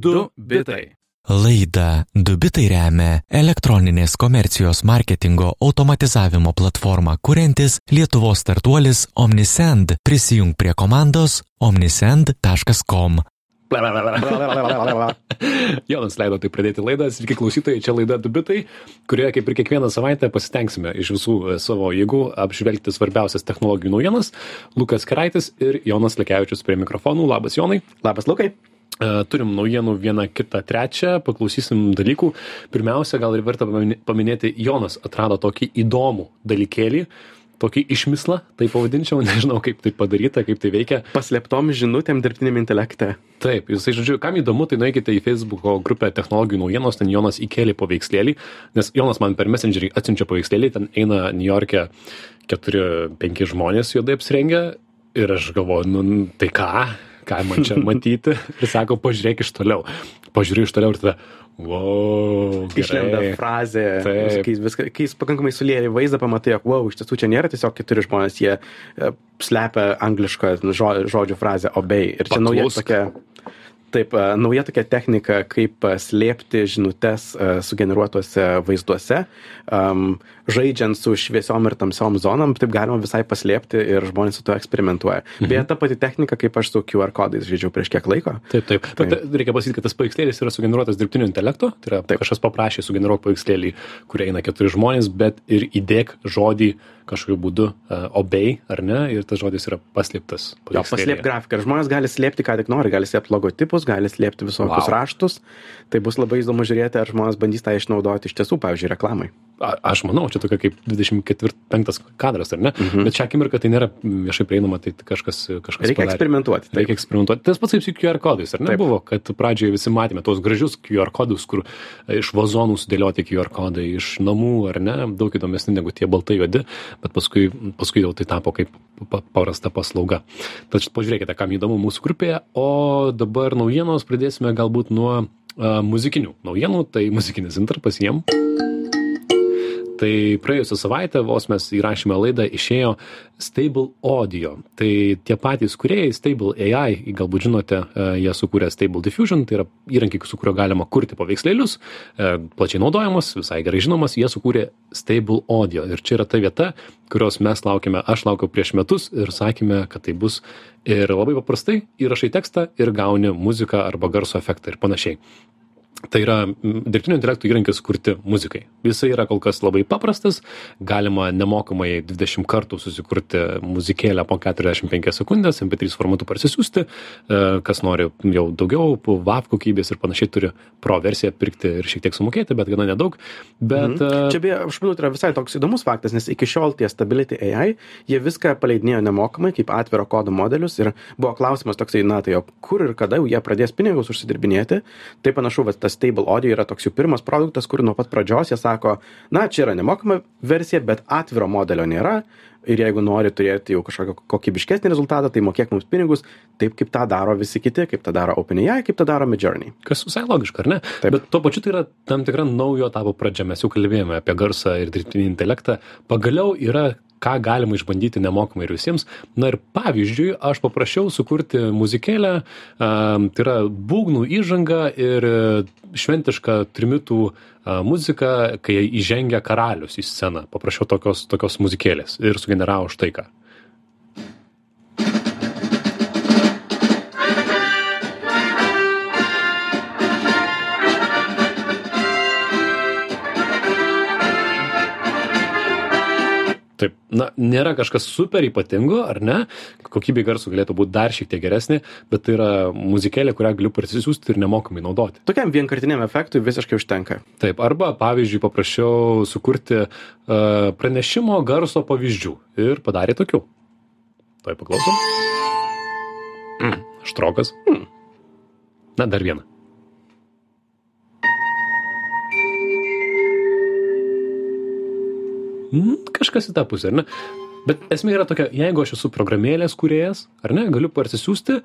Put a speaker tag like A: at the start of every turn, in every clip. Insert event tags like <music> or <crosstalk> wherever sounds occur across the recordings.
A: Du bitai.
B: Laida Dubitai remia elektroninės komercijos marketingo automatizavimo platformą kuriantis Lietuvos startuolis Omnisend. Prisijung prie komandos omnisend.com. <laughs>
A: Jonas leido tai pradėti laidą. Sveiki klausytojai, čia laida Dubitai, kurioje kaip ir kiekvieną savaitę pasitengsime iš visų e, savo jėgų apžvelgti svarbiausias technologijų naujienas. Lukas Keraitis ir Jonas Lekiavičius prie mikrofonų. Labas Jonai.
C: Labas Lukai.
A: E, turim naujienų vieną, kitą, trečią, paklausysim dalykų. Pirmiausia, gal ir verta paminėti, Jonas atrado tokį įdomų dalykėlį, tokį išmislą, tai pavadinčiau, <laughs> nežinau kaip tai padaryta, kaip tai veikia.
C: Paslėptom žinutėm dirbtiniam intelekte.
A: Taip, jisai, žodžiu, kam įdomu, tai nueikite į Facebook'o grupę technologijų naujienos, ten Jonas įkėlė paveikslėlį, nes Jonas man per Messengerį atsiunčia paveikslėlį, ten eina New York'e 4-5 žmonės juodai apsirengę ir aš galvoju, nu tai ką, ką man čia matyti <laughs> ir sako, pažiūrėk iš toliau. Pažiūrėjau iš toliau ir tada, wow.
C: Išlenda frazė,
A: Taip.
C: kai, viską, kai jis pakankamai sulieja vaizdą, pamatai, jog, wow, iš tiesų čia nėra tiesiog keturi žmonės, jie e, slepia anglišką žo, žodžio frazę obey. Ir čia nauja tokia. Taip, e, nauja tokia technika, kaip e, slėpti žinutes e, sugeneruotuose vaizduose, žaidžiant su šviesiom ir tamsiom zonom, taip galima visai paslėpti ir žmonės su tuo eksperimentuoja. Mhm. Beje, ta pati technika, kaip aš su QR kodais žaidžiau prieš kiek laiko.
A: Taip, taip. Bet reikia pasakyti, kad tas paveikslėlis yra sugeneruotas dirbtinio intelekto. Tai yra, taip. kažkas paprašė sugeneruoti paveikslėlį, kur eina keturi žmonės, bet ir įdėk žodį kažkokiu būdu uh, obey, ar ne, ir tas žodis yra paslėptas.
C: Jo, paslėp grafiką. Žmonės gali slėpti, ką tik nori, gali slėpti logotipus, gali slėpti visokius
A: Wow.
C: raštus. Tai bus labai įdomu žiūrėti, ar žmonės bandys tą išnaudoti iš tiesų, pavyzdžiui, reklamai.
A: A, aš manau, čia tokia kaip 24-5 kadras, ar ne? Mhm. Bet šią akimirką tai nėra viešai prieinama, tai kažkas, kažkas
C: Reikia
A: padarė.
C: eksperimentuoti.
A: Reikia eksperimentuoti. Tas pats kaip su QR kodais, ar ne?
C: Taip.
A: Buvo, kad pradžioje visi matėme tos gražius QR kodus, kur iš vazonų sudėlioti QR kodai, iš namų, ar ne? Daug įdomesni negu tie baltai juodi, bet paskui, paskui jau tai tapo kaip pa- paprasta paslauga. Tad pažiūrėkite, kam įdomu mūsų grupėje. O dabar naujienos pradėsime galbūt nuo muzikinių naujienų. Tai muzikinis intarpas jiem. Tai praėjusią savaitę vos mes įrašėme laidą, išėjo Stable Audio. Tai tie patys kuriejai, Stable AI, galbūt žinote, e, jie sukūrė Stable Diffusion, tai yra įrankį, su kuriuo galima kurti paveikslėlius, e, plačiai naudojamas, visai gerai žinomas, jie sukūrė Stable Audio. Ir čia yra ta vieta, kurios mes laukime, aš laukiau prieš metus ir sakėme, kad tai bus ir labai paprastai įrašai tekstą ir gauni muziką arba garso efektą ir panašiai. Tai yra dirbtinio intelekto įrankis kurti muzikai. Jisai yra kol kas labai paprastas, galima nemokamai 20 kartų susikurti muzikėlę po 45 sekundės, MP3 formatu parsisiųsti, e, kas nori jau daugiau, WAV kokybės ir panašiai turi pro versiją pirkti ir šiek tiek sumokėti, bet gana nedaug. Bet
C: Mhm.
A: e,
C: Čia beje, aš manau, tai yra visai toks įdomus faktas, nes iki šiol tie Stability AI, jie viską paleidinėjo nemokamai kaip atviro kodo modelius ir buvo klausimas toksai, na tai o kur ir kada jau jie pradės pinigus užsidirbinėti. Tai panašu, kad tas Stable Audio yra toks jų pirmas produktas, kur nuo pat pradžios jie sako, na čia yra nemokama versija, bet atviro modelio nėra. Ir jeigu nori turėti jau kažkokį kokybiškesnį rezultatą, tai mokėk mums pinigus, taip kaip tą daro visi kiti, kaip tą daro OpenAI, kaip tą daro Midjourney.
A: Kas visai logiška, ar ne?
C: Taip.
A: Bet tuo pačiu tai yra tam tikra naujo etapo pradžia. Mes jau kalbėjome apie garsą ir dirbtinį intelektą. Pagaliau yra ką galima išbandyti nemokamai ir visiems. Na ir pavyzdžiui, aš paprašiau sukurti muzikėlę, tai yra būgnų įžanga ir šventiška trimitų a, muzika, kai įžengia karalius į sceną. Paprašiau tokios, tokios muzikėlės ir sugeneravo štai ką. Na, nėra kažkas super ypatingo, ar ne? Kokybė garsų galėtų būti dar šiek tiek geresnė, bet tai yra muzikėlė, kurią galiu parsisiųsti ir nemokamai naudoti.
C: Tokiam vienkartiniam efektui visiškai užtenka.
A: Taip, arba, pavyzdžiui, paprašiau sukurti uh, pranešimo garso pavyzdžių ir padarė tokių. Tuoj paklausom. Mm, štrokas. Mm. Na, dar vieną. Kažkas į tą pusę, ar ne? Bet esmė yra tokia, jeigu aš esu programėlės kuriejas, ar ne, galiu parsisiųsti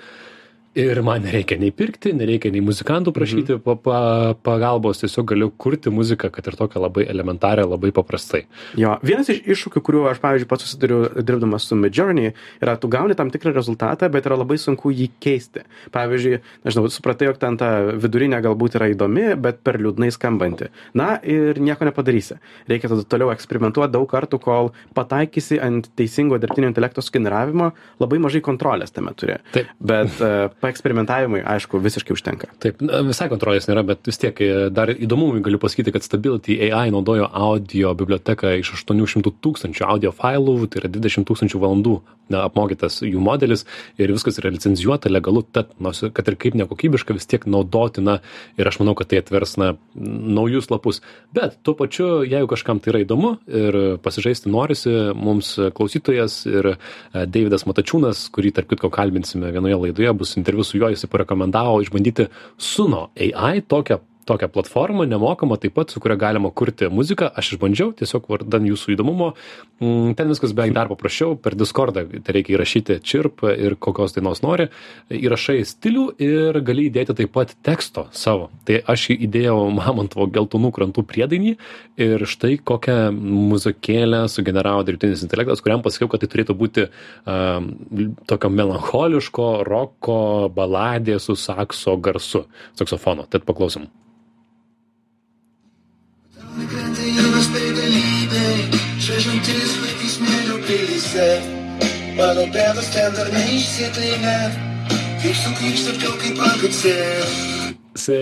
A: ir man nereikia nei pirkti nereikia nei muzikantų prašyti pa pa pagalbos tiesiog galiu kurti muziką kad ir tokią labai elementarią labai paprastai.
C: Jo vienas iš iššūkių kurių aš pavyzdžiui pats susiduriu dirbdamas su midjourney yra tu gauni tam tikrą rezultatą bet yra labai sunku jį keisti. Pavyzdžiui nežinau supratai jog ten ta vidurinė galbūt yra įdomi bet per liūdnai skambanti. Na ir nieko nepadarysi. Reikia tada toliau eksperimentuot daug kartų kol pataikysi ant teisingo dirbtinio intelekto sugeneravimo labai mažai kontrolės tame turi.
A: Taip.
C: bet e, paeksperimentavimui aišku visiškai užtenka
A: Taip, visai kontrolės nėra, bet vis tiek e, dar įdomumui galiu pasakyti, kad Stability AI naudojo audio biblioteką iš 800 tūkstančių audio failų, tai yra 20 tūkstančių valandų apmokytas jų modelis ir viskas yra licenzijuota, legalu, tad, nors kad ir kaip nekokybiška, vis tiek naudotina ir aš manau, kad tai atvers na, naujus lapus. Bet tuo pačiu, jeigu kažkam tai yra įdomu ir pasižaisti norisi, mums klausytojas ir e, Davidas Matačiūnas, kurį tarp kitko kalbinsime vienoje laidoje, bus interviu su juo, jis parekomendavo išbandyti Suno AI tokią tokią platformą nemokamą taip pat su kuria galima kurti muziką. Aš išbandžiau tiesiog vardan jūsų įdomumo. Mm, ten viskas beveik dar paprasčiau. Per diskordą tereikia įrašyti čirp ir kokios dainos nori. Įrašai stilių ir gali įdėti taip pat teksto savo. Tai aš įdėjau mamontovo geltonų krantų priedainį ir štai kokią muzikėlę sugeneravo dirbtinis intelektas kuriam pasakiau kad tai turėtų būti um, tokio melancholiško roko baladė su sakso garsu saksofono. Tad paklausom
D: begalybė, švežantis vaikai smėlio pilyse. Mano pėdos ten dar neišsėtėme, kaip sugrįžta atgal kaip agacė.
A: se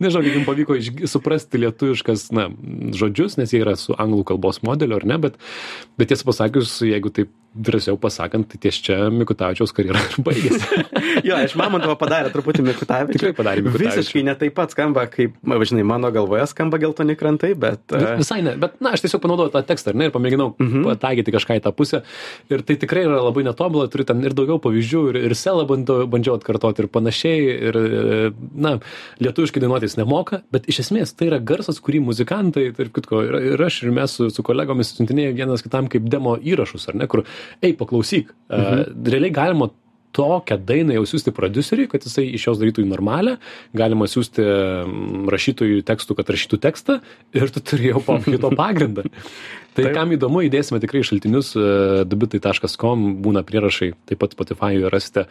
A: nežinau kaip jum pavyko išgi suprasti lietuviškas na žodžius nes jie yra su anglų kalbos modeliu ar ne bet bet tiesą pasakius jeigu taip drąsiau pasakant tai ties čia mikutavičiaus karjera baigėsi <laughs>
C: jo iš mamontovo padarė truputį mikutavičių
A: Tikrai padarė Mikutavičių.
C: visiškai ne taip pat skamba kaip žinai mano galvoje skamba geltoni krantai bet e,
A: Visai ne, bet na, aš tiesiog panaudojau tą tekstą ne, ir pamėginau
C: Mhm.
A: pataikyti kažką į tą pusę. Ir tai tikrai yra labai netobulą, turiu ten ir daugiau pavyzdžių, ir, ir selą bandau, bandžiau atkartoti ir panašiai. Ir, e, na, lietuviškai dainuoti jis nemoka, bet iš esmės tai yra garsas, kurį muzikantai, tarp kitko, ir, ir aš, ir mes su, su kolegomis siuntinėjome vienas kitam kaip demo įrašus, ar ne, kur, ei, paklausyk, mhm. realiai galima tokią dainą jau siūsti produceriui, kad jisai iš jos darytų į normalę, galima siūsti mm, rašytojui tekstų, kad rašytų tekstą ir tu turi jau pokyto <laughs> pagrindą. Tai
C: Taip.
A: kam įdomu, įdėsime tikrai šaltinius, dubitai.com būna prierašai, taip pat Spotify'e rasite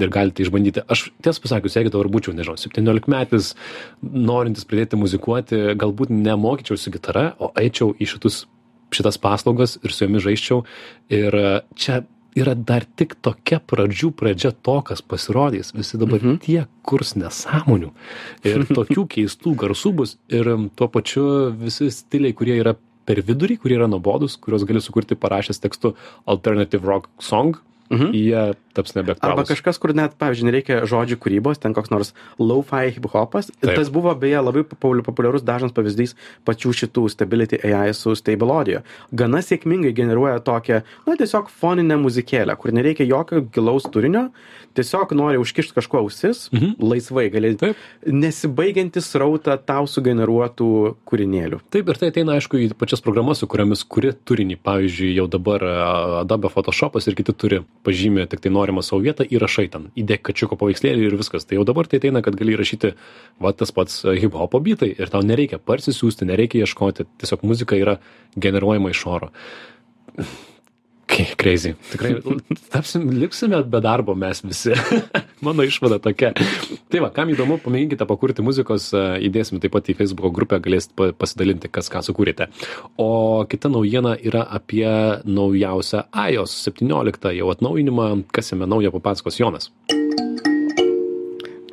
A: ir galite išbandyti. Aš tiesą pasakius, jeigu dabar būčiau, nežinau, 17 metais, norintis pradėti muzikuoti, galbūt nemokyčiausi gitara, o eičiau į šitus, šitas paslaugas ir su jomis žaiščiau. Ir e, čia yra dar tik tokia pradžių pradžia to, kas pasirodys. Visi dabar mhm. tiek kurs nesąmonių ir <laughs> tokių keistų garsų bus ir tuo pačiu visi stiliai, kurie yra per vidurį, kurie yra nuobodus, kuriuos gali sukurti parašęs tekstu alternative rock song, mhm. jie taps
C: Arba
A: nebeaktualūs.
C: kažkas, kur net, pavyzdžiui, nereikia žodžių kūrybos, ten koks nors lo-fi hip-hopas. Tas buvo beje labai populiarus dažnas pavyzdys pačių šitų Stability AI su Stable Audio. Gana sėkmingai generuoja tokią, na, tiesiog foninę muzikėlę, kur nereikia jokio gilaus turinio, tiesiog nori užkišti kažkuo ausis, mhm. laisvai gali
A: Taip.
C: nesibaigiantį srautą tau sugeneruotų kūrinėlių.
A: Taip, ir tai ateina, aišku, į pačias programas, su kuriamis kuri turinį. Pavyzdžiui, jau dabar Adobe Photoshopas ir kiti turi pažymę tik tai norimą savo vietą, įrašai ten, įdėk kačiuko paveikslėlį ir viskas. Tai jau dabar tai ateina, kad gali įrašyti va tas pats hip hopo bitai ir tau nereikia parsisiųsti, nereikia ieškoti, tiesiog muzika yra generuojama iš oro. Crazy. Tikrai tapsim, liksime be darbo mes visi. <laughs> Mano išvada tokia. Tai va, kam įdomu, pamėginkite pakurti muzikos, e, įdėsime taip pat į Facebook grupę, galėsite pa- pasidalinti, kas ką sukūrėte. O kita naujiena yra apie naujausią iOS 17 jau atnaujinimą, kas jame naujo papasakos Jonas.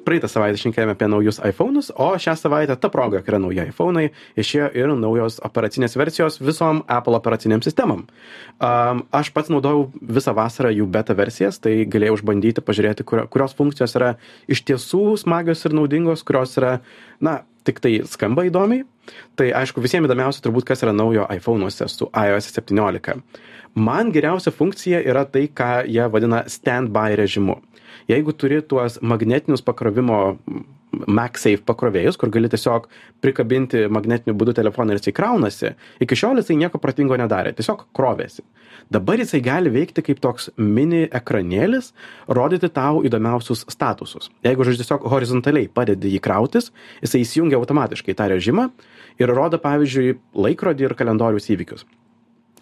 C: Praeitą savaitę šnekėjome apie naujus iPhone'us, o šią savaitę ta proga, kai yra nauji iPhone'ai, išėjo ir naujos operacinės versijos visom Apple operaciniam sistemam. Um, aš pats naudojau visą vasarą jų beta versijas, tai galėjau išbandyti, pažiūrėti, kurio, kurios funkcijos yra iš tiesų smagios ir naudingos, kurios yra, na, tik tai skamba įdomiai. Tai aišku, visiems įdomiausia turbūt, kas yra naujo iPhone'uose su iOS 17. Man geriausia funkcija yra tai, ką jie vadina standby režimu jeigu turi tuos magnetinius pakrovimo MagSafe pakrovėjus, kur gali tiesiog prikabinti magnetiniu būdu telefoną ir jisai kraunasi, iki šiol jisai nieko protingo nedarė, tiesiog krovėsi. Dabar jisai gali veikti kaip toks mini ekranėlis, rodyti tau įdomiausius statusus. Jeigu, žodžiu, tiesiog horizontaliai padedi jį krautis, jisai įsijungia automatiškai tą režimą ir rodo, pavyzdžiui, laikrodį ir kalendorius įvykius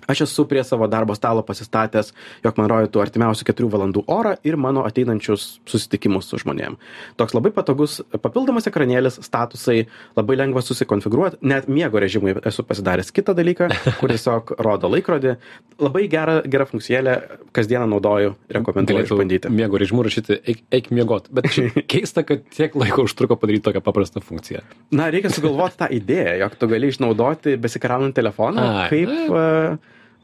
C: aš esu prie savo darbo stalo pasistatęs jog man rodytų artimiausių keturių valandų orą ir mano ateinančius susitikimus su žmonėm toks labai patogus papildomas ekranėlis statusai labai lengva susikonfigūruot net miego režimui esu pasidaręs kitą dalyką kur tiesiog <laughs> rodo laikrodį labai gera gera funkcijėlė kasdieną naudoju rekomenduoju išbandyti
A: miego režimu rašyti eik, eik miegot. Bet <laughs> keista, kad tiek laiko užtruko padaryti tokią paprastą funkciją.
C: na reikia sugalvot tą idėją jog tu gali išnaudoti besikraunant telefoną
A: Ai,
C: kaip a,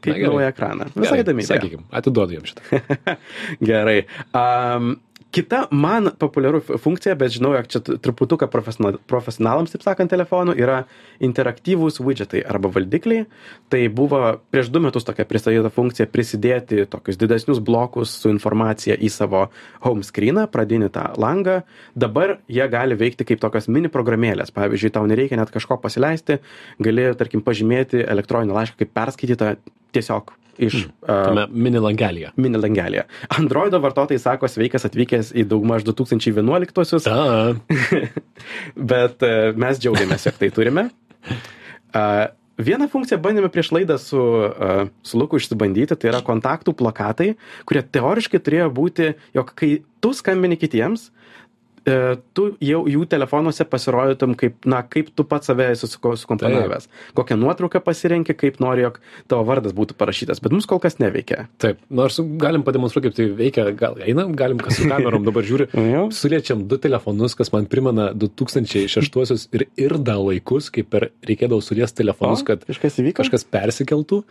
C: kaip
A: Na,
C: naują ekraną visai įdomi.
A: Sakykime, atiduodu jam šitą. <laughs>
C: Gerai. Um, kita man populiaru f- funkcija, bet žinau, jog čia truputuką profesional, profesionalams, taip sakant, telefonų yra interaktyvūs widgetai arba valdikliai. Tai buvo prieš du metus tokia pristatyta funkcija prisidėti tokius didesnius blokus su informacija į savo home screeną, pradinį tą langą. Dabar jie gali veikti kaip tokios mini programėlės. Pavyzdžiui, tau nereikia net kažko pasileisti, gali, tarkim, pažymėti elektroninį laišką kaip perskaitytą tiesiog iš uh,
A: Tame mini langelėje.
C: mini langelėje. Androido vartotojai sako sveikas atvykęs į daugmaž 2011-osius,
A: Ta, <laughs>
C: bet e, mes džiaugiamės, jog tai turime. A, Vieną funkciją bandėme prieš laidą su, a, su Luku išsibandyti, tai yra kontaktų plakatai, kurie teoriškai turėjo būti, jog kai tu skambini kitiems, e, tu jau jų telefonuose pasirodytum kaip, na, kaip tu pats save esi suko- sukomponavęs. Kokią nuotrauką pasirenki, kaip nori, jog tavo vardas būtų parašytas, bet mums kol kas neveikia.
A: taip, nors galim pademonstruoti, kaip tai veikia, gal einam, galim kas su kamerom dabar žiūri. <laughs> Suliečiam du telefonus, kas man primena 2006 ir irda laikus, kai per reikėdavo suliesti telefonus, kad
C: kažkas įvyko?
A: kažkas persikeltų.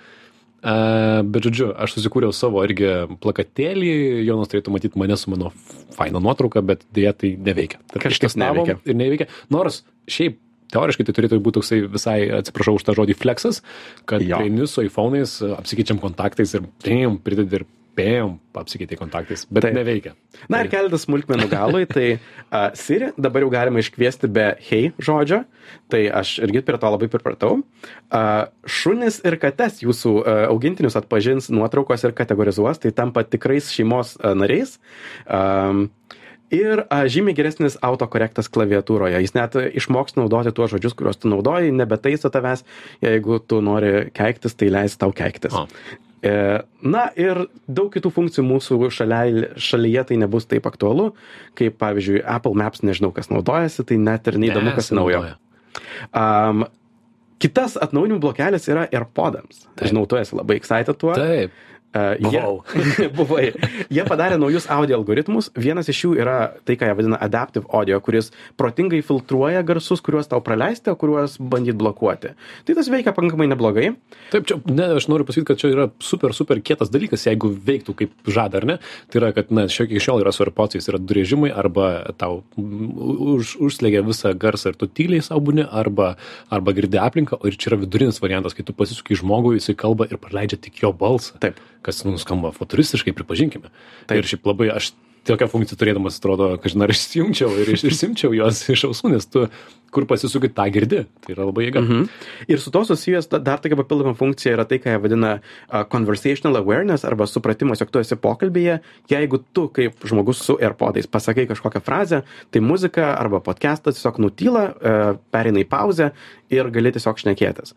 A: Uh, bet žodžiu, aš susikūriau savo irgi plakatėlį, Jonas turėtų matyti mane su mano faina nuotrauka, bet dėja tai neveikia. Tad
C: Kažkas neveikia.
A: Ir neveikia. Nors šiaip teoriškai tai turėtų būti toksai visai, atsiprašau už tą žodį flexas, kad
C: Jo.
A: prieini su iPhone'ais, apsikeičiam kontaktais ir prim, pridedi ir pėjom, apsikeitai kontaktais, bet
C: Taip.
A: neveikia.
C: Na ir keletas smulkmenų galui, tai uh, Siri dabar jau galima iškviesti be hei žodžio, tai aš irgi prie to labai pripratau. Uh, šunis ir kates jūsų uh, augintinius atpažins nuotraukos ir kategorizuos, tai tampa tikrais šeimos uh, nariais. Um, Ir a, žymiai geresnis autokorektas klaviatūroje. Jis net išmoks naudoti tuos žodžius, kuriuos tu naudoji, nebetaiso tavęs. Jeigu tu nori keiktis, tai leis tau keiktis.
A: O.
C: E, Na ir daug kitų funkcijų mūsų šalia, šalyje tai nebus taip aktualu, kaip pavyzdžiui Apple Maps, nežinau kas naudojasi, tai net ir neįdomu, kas naujo. Um, kitas atnaujinimų blokelis yra AirPodams. Žinau, tu esi labai excited tuo.
A: Taip.
C: Uh,
A: Buvau.
C: Jie, <laughs> buvai. Jie padarė naujus audio algoritmus. Vienas iš jų yra tai, ką jie vadina adaptive audio, kuris protingai filtruoja garsus, kuriuos tau praleisti, o kuriuos bandyt blokuoti. Tai tas veikia pakankamai neblogai.
A: Taip, čia, ne, aš noriu pasakyti, kad čia yra super, super kietas dalykas, jeigu veiktų kaip žada, ar ne. Tai yra, kad, na, šiek tiek šiol yra su AirPodsais, yra du režimai, arba tau už, užslegia visą garsą ir tu tyliai saubuni, arba, arba girdi aplinką, ir čia yra vidurinis variantas, kai tu pasisukai žmogui, jisai kalba ir praleidžia tik jo balsą.
C: Taip.
A: Kas, nu, skamba futuristiškai, pripažinkime.
C: Taip.
A: Ir šiaip labai aš tokią funkciją turėdamas, atrodo, kažin ar išsijungčiau ir iš- išsimčiau juos iš ausų, nes tu kur pasisukai, tą girdi. Tai yra labai jėga.
C: Mhm. Ir su to susijęs da- dar tokia papildoma funkcija yra tai, ką jie vadina conversational awareness arba supratimas, jog tu esi pokalbėje. Jeigu tu kaip žmogus su AirPodais pasakai kažkokią frazę, tai muzika arba podcastas tiesiog nutyla, uh, pereina į pauzę ir gali tiesiog šnekėtis.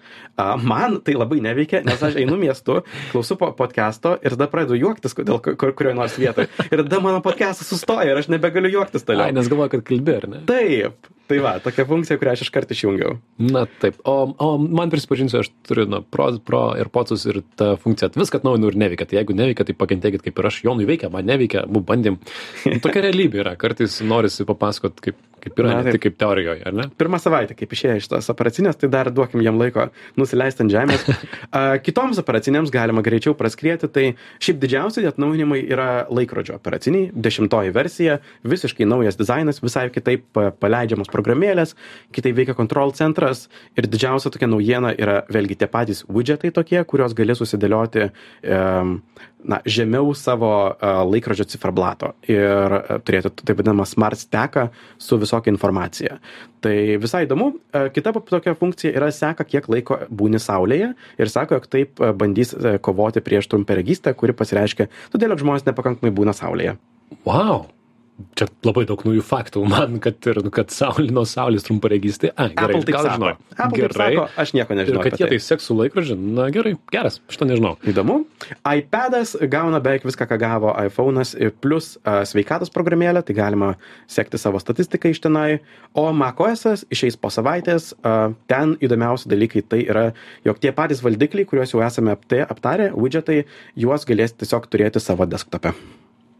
C: Man tai labai neveikia, nes aš einu miestu, klausu po podcast'o ir tada pradedu juoktis dėl kur, kurioje nors vietoje. Ir tada mano podcast'as sustoja ir aš nebegaliu juoktis toliau.
A: Ai, nes galvoju, kad kalbė, ar ne?
C: Taip. Tai va, tokia funkcija, kurią aš iškart išjungiau.
A: Na taip, o, o man prisipažinsiu, aš turiu na, pro, pro ir pocus ir tą funkciją viską atnaujinu ir neveikia. Tai jeigu neveikia, tai pakentėkit kaip ir aš, Jonui veikia, man neveikia, abu bandėm. Tokia realybė yra, kartais norisi papasakot, kaip, kaip yra,
C: Na,
A: ne tik kaip teorijoje, ar ne?
C: pirmą savaitę, kaip išėjo iš tos operacinės, tai dar duokim jam laiko nusileisti ant žemės. <laughs> Kitoms operacinėms galima greičiau praskrieti, tai šiaip didžiausi atnaujinimai yra laikrodžio operaciniai, dešimtoji versija, visiškai naujas dizainas, visai kitaip pa- paleidžiamos programėlės kitaip veikia kontrol centras ir didžiausia tokia naujiena yra vėlgi tie patys widžetai tokie kuriuos gali susidėlioti em, na žemiau savo a, laikrodžio ciferblato ir a, turėti taip vadinamą smart stacką su visokia informacija. Tai visai įdomu. A, kita tokia funkcija yra seka kiek laiko būni saulėje ir sako jog taip bandys kovoti prieš trumparegystę kuri pasireiškia todėl jog žmonės nepakankamai būna saulėje.
A: Wow. Čia labai daug naujų faktų man, kad ir kad saulė nuo saulės trumparegystė. A, gerai,
C: Apple taip
A: gal žinau. Gerai.
C: sako, aš nieko
A: Ir
C: nežinau
A: kad
C: apie
A: jie tai seks su laikrodžiu, na gerai, geras, šitą nežinau.
C: Įdomu. iPadas gauna beveik viską, ką gavo iPhone'as, ir plus a, sveikatos programėlė, tai galima sekti savo statistiką iš tenai. O macOS'as išeis po savaitės. a, Ten įdomiausi dalykai tai yra, jog tie patys valdikliai, kuriuos jau esame apta- aptarę, widgetai, juos galės tiesiog turėti savo desktope.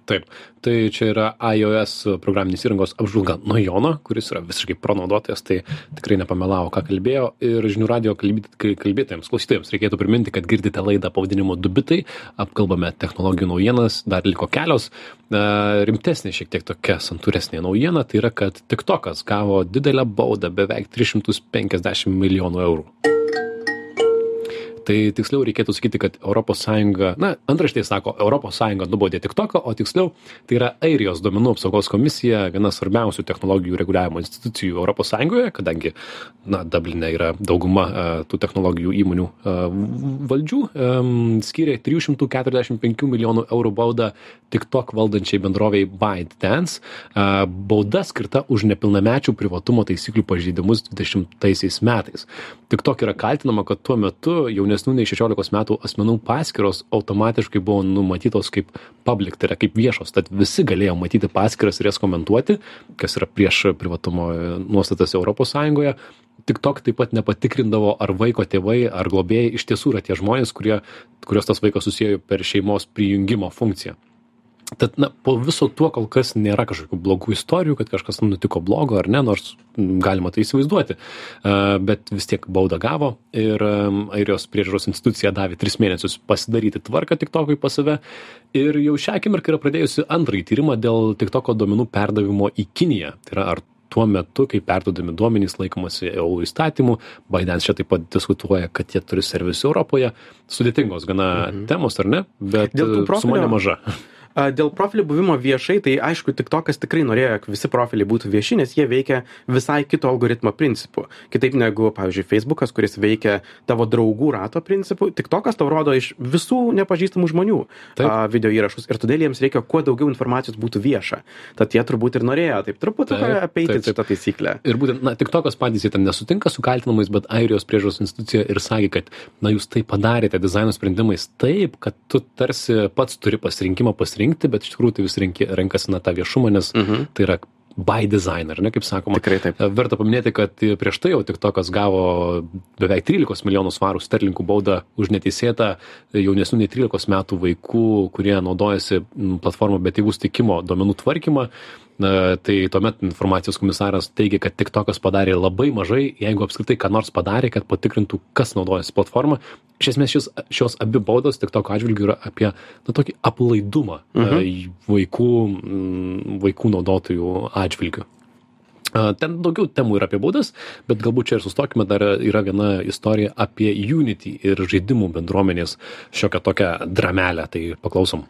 A: Taip, tai čia yra iOS programinės įrangos apžvalga nuo Jono, kuris yra visiškai pranaudotojas, tai tikrai nepamelavo, ką kalbėjo. Ir žinių radio kalbėt- kai kalbėtojams, klausytojams reikėtų priminti, kad girdite laidą pavadinimu Dubitai, apkalbame technologijų naujienas, dar liko kelios. E, Rimtesnė šiek tiek tokia santūresnė naujiena, tai yra, kad TikTokas gavo didelę baudą beveik 350 milijonų eurų. Tai tiksliau reikėtų sakyti, kad ES, na, antraštė sako, ES nubaudė TikToką, o tiksliau tai yra Airijos duomenų apsaugos komisija, viena svarbiausių technologijų reguliavimo institucijų ES, kadangi, na, Dublinė yra dauguma a, tų technologijų įmonių a, valdžių, um, skiria 345 milijonų eurų baudą TikTok valdančiai bendroviai ByteDance. A, Bauda skirta už nepilnamečių privatumo taisyklių pažeidimus 20 metais. TikTok yra kaltinama, kad tuo metu jaunesnių nei 16 metų asmenų paskiros automatiškai buvo numatytos kaip public, tai yra kaip viešos, tad visi galėjo matyti paskiras ir jas komentuoti, kas yra prieš privatumo nuostatas ES. TikTok taip pat nepatikrindavo, ar vaiko tėvai ar globėjai iš tiesų yra tie žmonės, kurie, kurios tas vaikas susijęjo per šeimos prijungimo funkciją. Tad, na, po viso tuo kol kas nėra kažkokių blogų istorijų, kad kažkas nutiko blogo ar ne, nors galima tai įsivaizduoti. Bet vis tiek baudą gavo ir Airijos priežiūros institucija davė tris mėnesius pasidaryti tvarką TikTokui pas save. Ir jau šią akimirką yra pradėjusi antrąjį tyrimą dėl TikToko duomenų perdavimo į Kiniją. Tai yra, ar tuo metu, kai perdodami duomenys laikomasi EU įstatymų, Baidenas čia taip pat diskutuoja, kad jie turi servisų Europoje. Sudėtingos gana mhm. temos, ar ne? Bet suma nemaža.
C: A, Dėl profilių buvimo viešai, tai aišku, tik tokas tikrai norėjo, jog visi profiliai būtų vieši, nes jie veikia visai kito algoritmo principu. Kitaip negu, pavyzdžiui, Facebookas, kuris veikia tavo draugų rato principu, tik tokas tau rodo iš visų nepažįstamų žmonių a, video įrašus ir todėl jiems reikia kuo daugiau informacijos būtų vieša. Tad jie turbūt ir norėjo taip truputį apeiti šitą taisyklę.
A: Ir būtent, na, tik tokios patys jie ten nesutinka su kaltinamais, bet Airijos priežos institucija ir sakė, kad, na, jūs tai padarėte dizaino sprendimais taip, kad tu tarsi pats turi pasirinkimą pasirinkti, bet iš tikrųjų tai vis renki, renkasi na tą viešumą, nes
C: Mhm.
A: tai yra by design, ar ne, kaip sakoma.
C: Tikrai taip.
A: Verta paminėti, kad prieš tai jau tik tokas gavo beveik 13 milijonų svarų sterlinkų baudą už neteisėtą jaunesnių nei 13 metų vaikų, kurie naudojasi platformą be tėvų stikimo duomenų tvarkymą. Na, tai tuomet informacijos komisaras teigia, kad tik tokas padarė labai mažai, jeigu apskritai ką nors padarė, kad patikrintų, kas naudojasi platformą. Iš esmės šis, šios abi baudos tik toko atžvilgių yra apie na, tokį aplaidumą mhm. vaikų, m, vaikų naudotojų atžvilgių. A, Ten daugiau temų yra apie baudas, bet galbūt čia ir sustokime, dar yra viena istorija apie Unity ir žaidimų bendruomenės šiokią tokią dramelę, tai paklausom.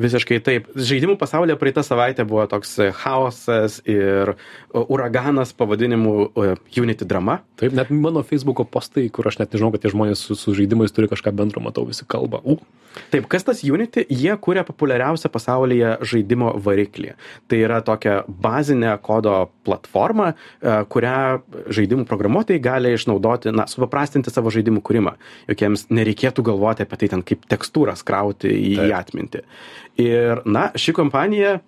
C: Visiškai taip. Žaidimų pasaulyje praeitą savaitę buvo toks e, chaosas ir o, uraganas pavadinimu e, Unity drama.
A: Taip, net mano Facebook'o postai, kur aš net nežinau, kad tie žmonės su, su žaidimais turi kažką bendro, matau visi kalba. U.
C: Taip, kas tas Unity? Jie kūrė populiariausią pasaulyje žaidimo variklį. Tai yra tokia bazinė kodo platforma, e, kurią žaidimų programuotojai gali išnaudoti, na, supaprastinti savo žaidimų kūrimą. Jokiems nereikėtų galvoti apie tai ten kaip tekstūras krauti į, į
A: Taip.
C: atmintį. Ir, na, ši kompanija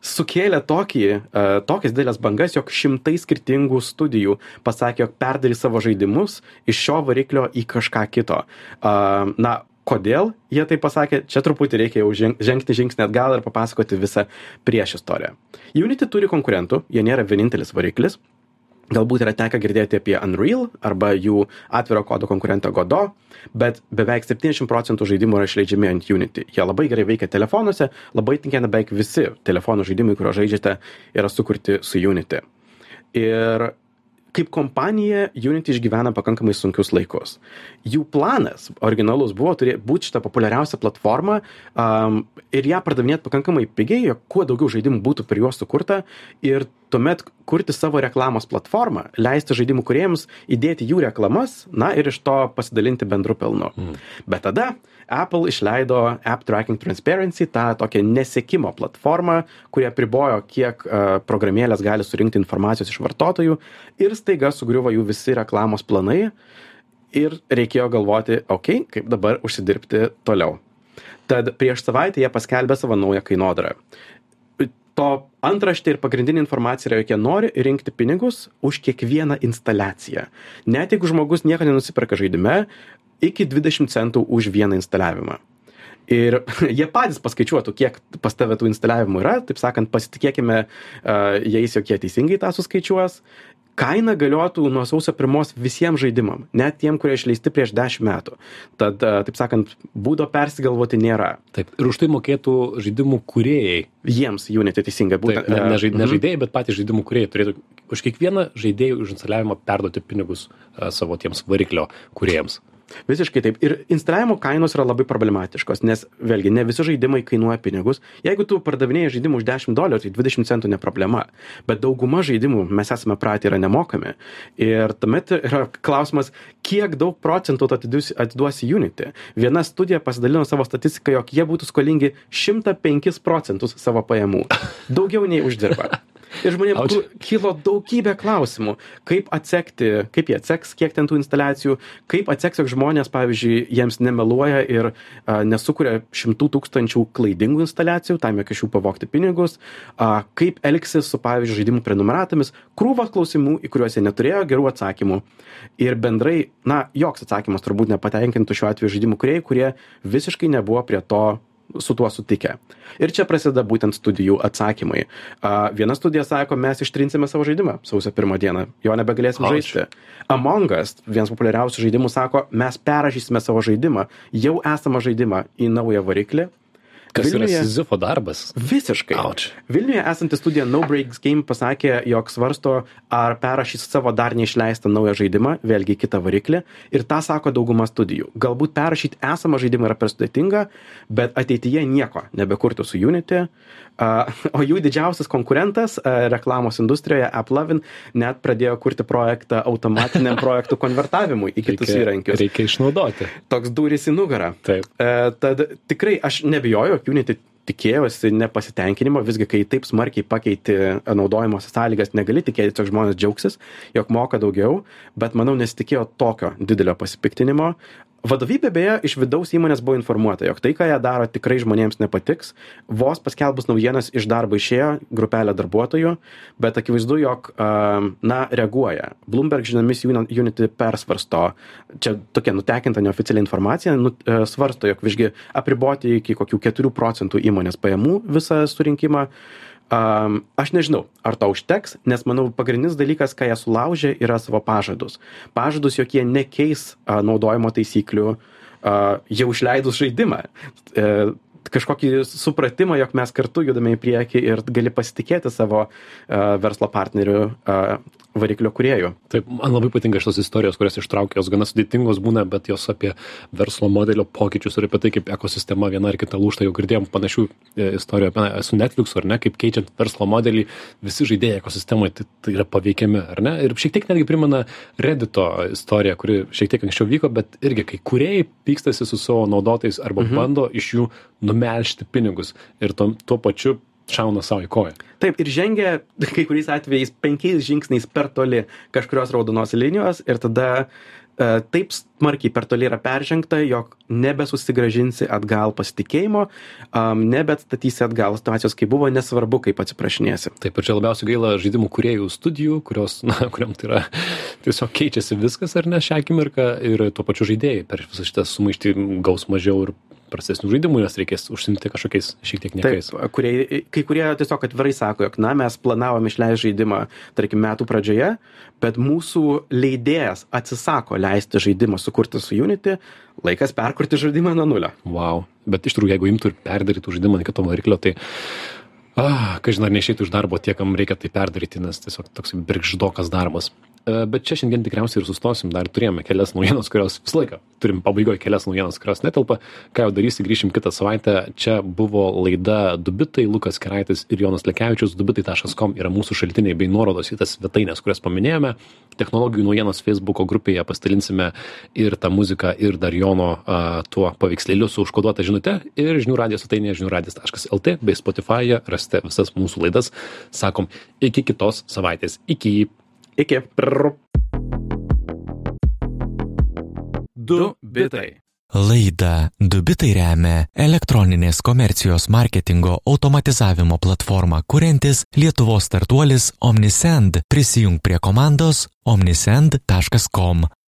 C: sukėlė tokį, uh, tokias didelės bangas, jog šimtai skirtingų studijų pasakė, jog perdarys savo žaidimus iš šio variklio į kažką kito. Uh, na, kodėl jie tai pasakė, čia truputį reikia jau ženg- žengti žingsnį atgal ir papasakoti visą prieš istoriją. Unity turi konkurentų, jie nėra vienintelis variklis. Galbūt yra tekę girdėti apie Unreal arba jų atviro kodo konkurentą Godo, bet beveik 70 procentų žaidimų yra išleidžiami ant Unity. Jie labai gerai veikia telefonuose, labai tinkina beveik visi telefonų žaidimai, kurio žaidžiate, yra sukurti su Unity. Ir kaip kompanija Unity išgyvena pakankamai sunkius laikus. Jų planas originalus buvo būti šitą populiariausią platformą um, ir ją pardavinėti pakankamai pigiai, jog kuo daugiau žaidimų būtų per juos sukurta ir tuomet kurti savo reklamos platformą, leisti žaidimų kuriejams įdėti jų reklamas, na ir iš to pasidalinti bendru pelnu. Mm. Bet tada Apple išleido App Tracking Transparency, tą tokią nesekimo platformą, kurie pribojo, kiek uh, programėlės gali surinkti informacijos iš vartotojų ir staiga sugriuvo jų visi reklamos planai ir reikėjo galvoti, okei, okay, kaip dabar užsidirbti toliau. Tad prieš savaitę jie paskelbė savo naują kainodarą to antraštė ir pagrindinė informacija yra, jog jie nori rinkti pinigus už kiekvieną instaliaciją. Net jeigu žmogus nieko nenusiperka žaidime, iki 20 centų už vieną instaliavimą. Ir <laughs> jie patys paskaičiuotų, kiek pas tave tų instaliavimų yra, taip sakant, pasitikėkime uh, jais, jog jie teisingai tą suskaičiuos kaina galiotų nuo sausio pirmos visiem žaidimam net tiem kurie išleisti prieš dešim metų. Tad taip sakant būdo persigalvoti nėra.
A: Taip ir už tai mokėtų žaidimų kūrėjai.
C: Jiems unity teisingai
A: būtent ne, ne, žaid, ne mhm. žaidėjai bet patys žaidimų kūrėjai turėtų už kiekvieną žaidėjų už instaliavimą perduoti pinigus savo tiems variklio kūrėjams
C: Visiškai taip. Ir instaliavimo kainos yra labai problematiškos, nes vėlgi ne visi žaidimai kainuoja pinigus. Jeigu tu pardavinėjai žaidimų už 10 dolerių, tai 20 centų ne problema. Bet dauguma žaidimų mes esame pratę yra nemokami. Ir tuomet yra klausimas, kiek daug procentų atiduosi, atiduosi Unity. Viena studija pasidalino savo statistiką, jog jie būtų skolingi 105 procentus savo pajamų. Daugiau nei uždirba. Ir žmonėms kilo daugybė klausimų, kaip atsekti, kaip jie atseks, kiek ten tų instaliacijų, kaip atseks, jog žmonės, pavyzdžiui, jiems nemeluoja ir a, nesukuria šimtų tūkstančių klaidingų instaliacijų, tam jog iš jų pavokti pinigus, a, kaip elgsis su, pavyzdžiui, žaidimų prenumeratomis, krūvas klausimų, į kuriuos jie neturėjo gerų atsakymų. Ir bendrai, na, joks atsakymas turbūt nepatenkintų šiuo atveju žaidimų kuriejai, kurie visiškai nebuvo prie to su tuo sutikę. Ir čia prasideda būtent studijų atsakymai. A, viena studija sako, mes ištrinsime savo žaidimą sausio pirmą dieną, jo nebegalėsim Aš. žaisti. Among Us, vienas populiariausių žaidimų, sako, mes perrašysime savo žaidimą, jau esamą žaidimą į naują variklį
A: Kas Vilniuje, yra Sizifo darbas?
C: Visiškai.
A: Ouch.
C: Vilniuje esanti studija No Breaks Game pasakė, jog svarsto, ar perrašys savo dar neišleistą naują žaidimą, vėlgi kitą variklį. Ir tą sako dauguma studijų. Galbūt perrašyti esamą žaidimą yra per sudėtinga, bet ateityje nieko nebekurtų su Unity. Uh, <laughs> o jų didžiausias konkurentas uh, reklamos industrijoje, AppLovin, net pradėjo kurti projektą automatiniam <laughs> projektų konvertavimui į kitus
A: reikia,
C: įrankius.
A: Reikia išnaudoti.
C: Toks durys į nugarą.
A: Taip.
C: Uh, tad tikrai aš nebijoju, Unity tikėjosi nepasitenkinimo, visgi kai taip smarkiai pakeiti naudojimo sąlygas, negali tikėtis, jog žmonės džiaugsis, jog moka daugiau, bet manau nesitikėjo tokio didelio pasipiktinimo vadovybė beje iš vidaus įmonės buvo informuota jog tai ką jie daro tikrai žmonėms nepatiks. Vos paskelbus naujienas iš darbo išėjo grupelė darbuotojų bet akivaizdu jog a na reaguoja. Bloomberg žiniomis unity persvarsto čia tokia nutekinta neoficiali informacija nu e, svarsto jog visgi apriboti iki kokių keturių procentų įmonės pajamų visą surinkimą Um, aš nežinau, ar to užteks, nes manau pagrindinis dalykas, ką jie sulaužė, yra savo pažadus. Pažadus, jog jie nekeis uh, naudojimo taisyklių uh, jau išleidus žaidimą. Uh, kažkokį supratimą, jog mes kartu judame į priekį ir gali pasitikėti savo uh, verslo partnerių uh, variklio kuriejų.
A: Taip, man labai patinka šitos istorijos, kurias ištraukia, jos gana sudėtingos būna, bet jos apie verslo modelio pokyčius ir apie tai, kaip ekosistema viena ar kita lūšta, jau girdėjom panašių e, istorijų apie, su Netflix, ar ne, kaip keičiant verslo modelį, visi žaidėjai ekosistemoje tai, tai yra paveikiami, ar ne? Ir šiek tiek netgi primena Reddito istoriją, kuri šiek tiek anksčiau vyko, bet irgi kai kuriejai pykstasi su savo naudotojais arba mhm. bando iš jų numelžti pinigus ir to, tuo pačiu šauna savo į koją.
C: Taip, ir žengia kai kuriais atvejais penkiais žingsniais per toli kažkurios raudonos linijos ir tada uh, taip smarkiai per toli yra peržengta, jog nebesusigražinsi atgal pasitikėjimo, um, nebeatstatysi atgal situacijos, kaip buvo, nesvarbu, kaip atsiprašinėsi.
A: Taip, ir čia labiausiai gaila žaidimų kuriejų studijų, kurios, na, <laughs> kuriam tai yra tiesiog keičiasi viskas ar ne šią akimirką ir tuo pačiu žaidėjai per visą šitą sumaištį gaus mažiau ir prastesnių žaidimų, nes reikės užsimti kažkokiais šiek tiek niekais.
C: Taip, kurie, kai kurie tiesiog atvirai sako, jog, na, mes planavom išleisti žaidimą, tarkim, metų pradžioje, bet mūsų leidėjas atsisako leisti žaidimą sukurti su Unity, laikas perkurti žaidimą nuo nulio.
A: Wow. Bet iš tikrųjų, jeigu imtų ir perdarytų žaidimą iki to variklio, tai Ah, kažin ar neišeitų iš darbo tie, kam reikia tai perdaryti, nes tiesiog toks birgždokas darbas. E, bet čia šiandien tikriausiai ir sustosim. Dar turėjome kelias naujienas, kurios visą laiką turim pabaigoje kelias naujienas, kurios netelpa. Ką jau darysi, grįšim kitą savaitę. Čia buvo laida Dubitai, Lukas Keraitis ir Jonas Lekevičius. Dubitai.com yra mūsų šaltiniai bei nuorodos į tas svetainės, kurias paminėjome. Technologijų naujienos Facebook'o grupėje pasidalinsime ir tą muziką, ir dar Jono a, tuo paveikslėliu su užkoduota žinute. Ir žinių radijos svetainėje žiniųradijas.lt bei Spotify'e rasite visas mūsų laidas. Sakom, iki kitos savaitės. Iki.
C: Iki.
A: Prr.
C: Du bitai.
B: Laida Dubitai remia elektroninės komercijos marketingo automatizavimo platformą kuriantis Lietuvos startuolis Omnisend. Prisijung prie komandos omnisend.com.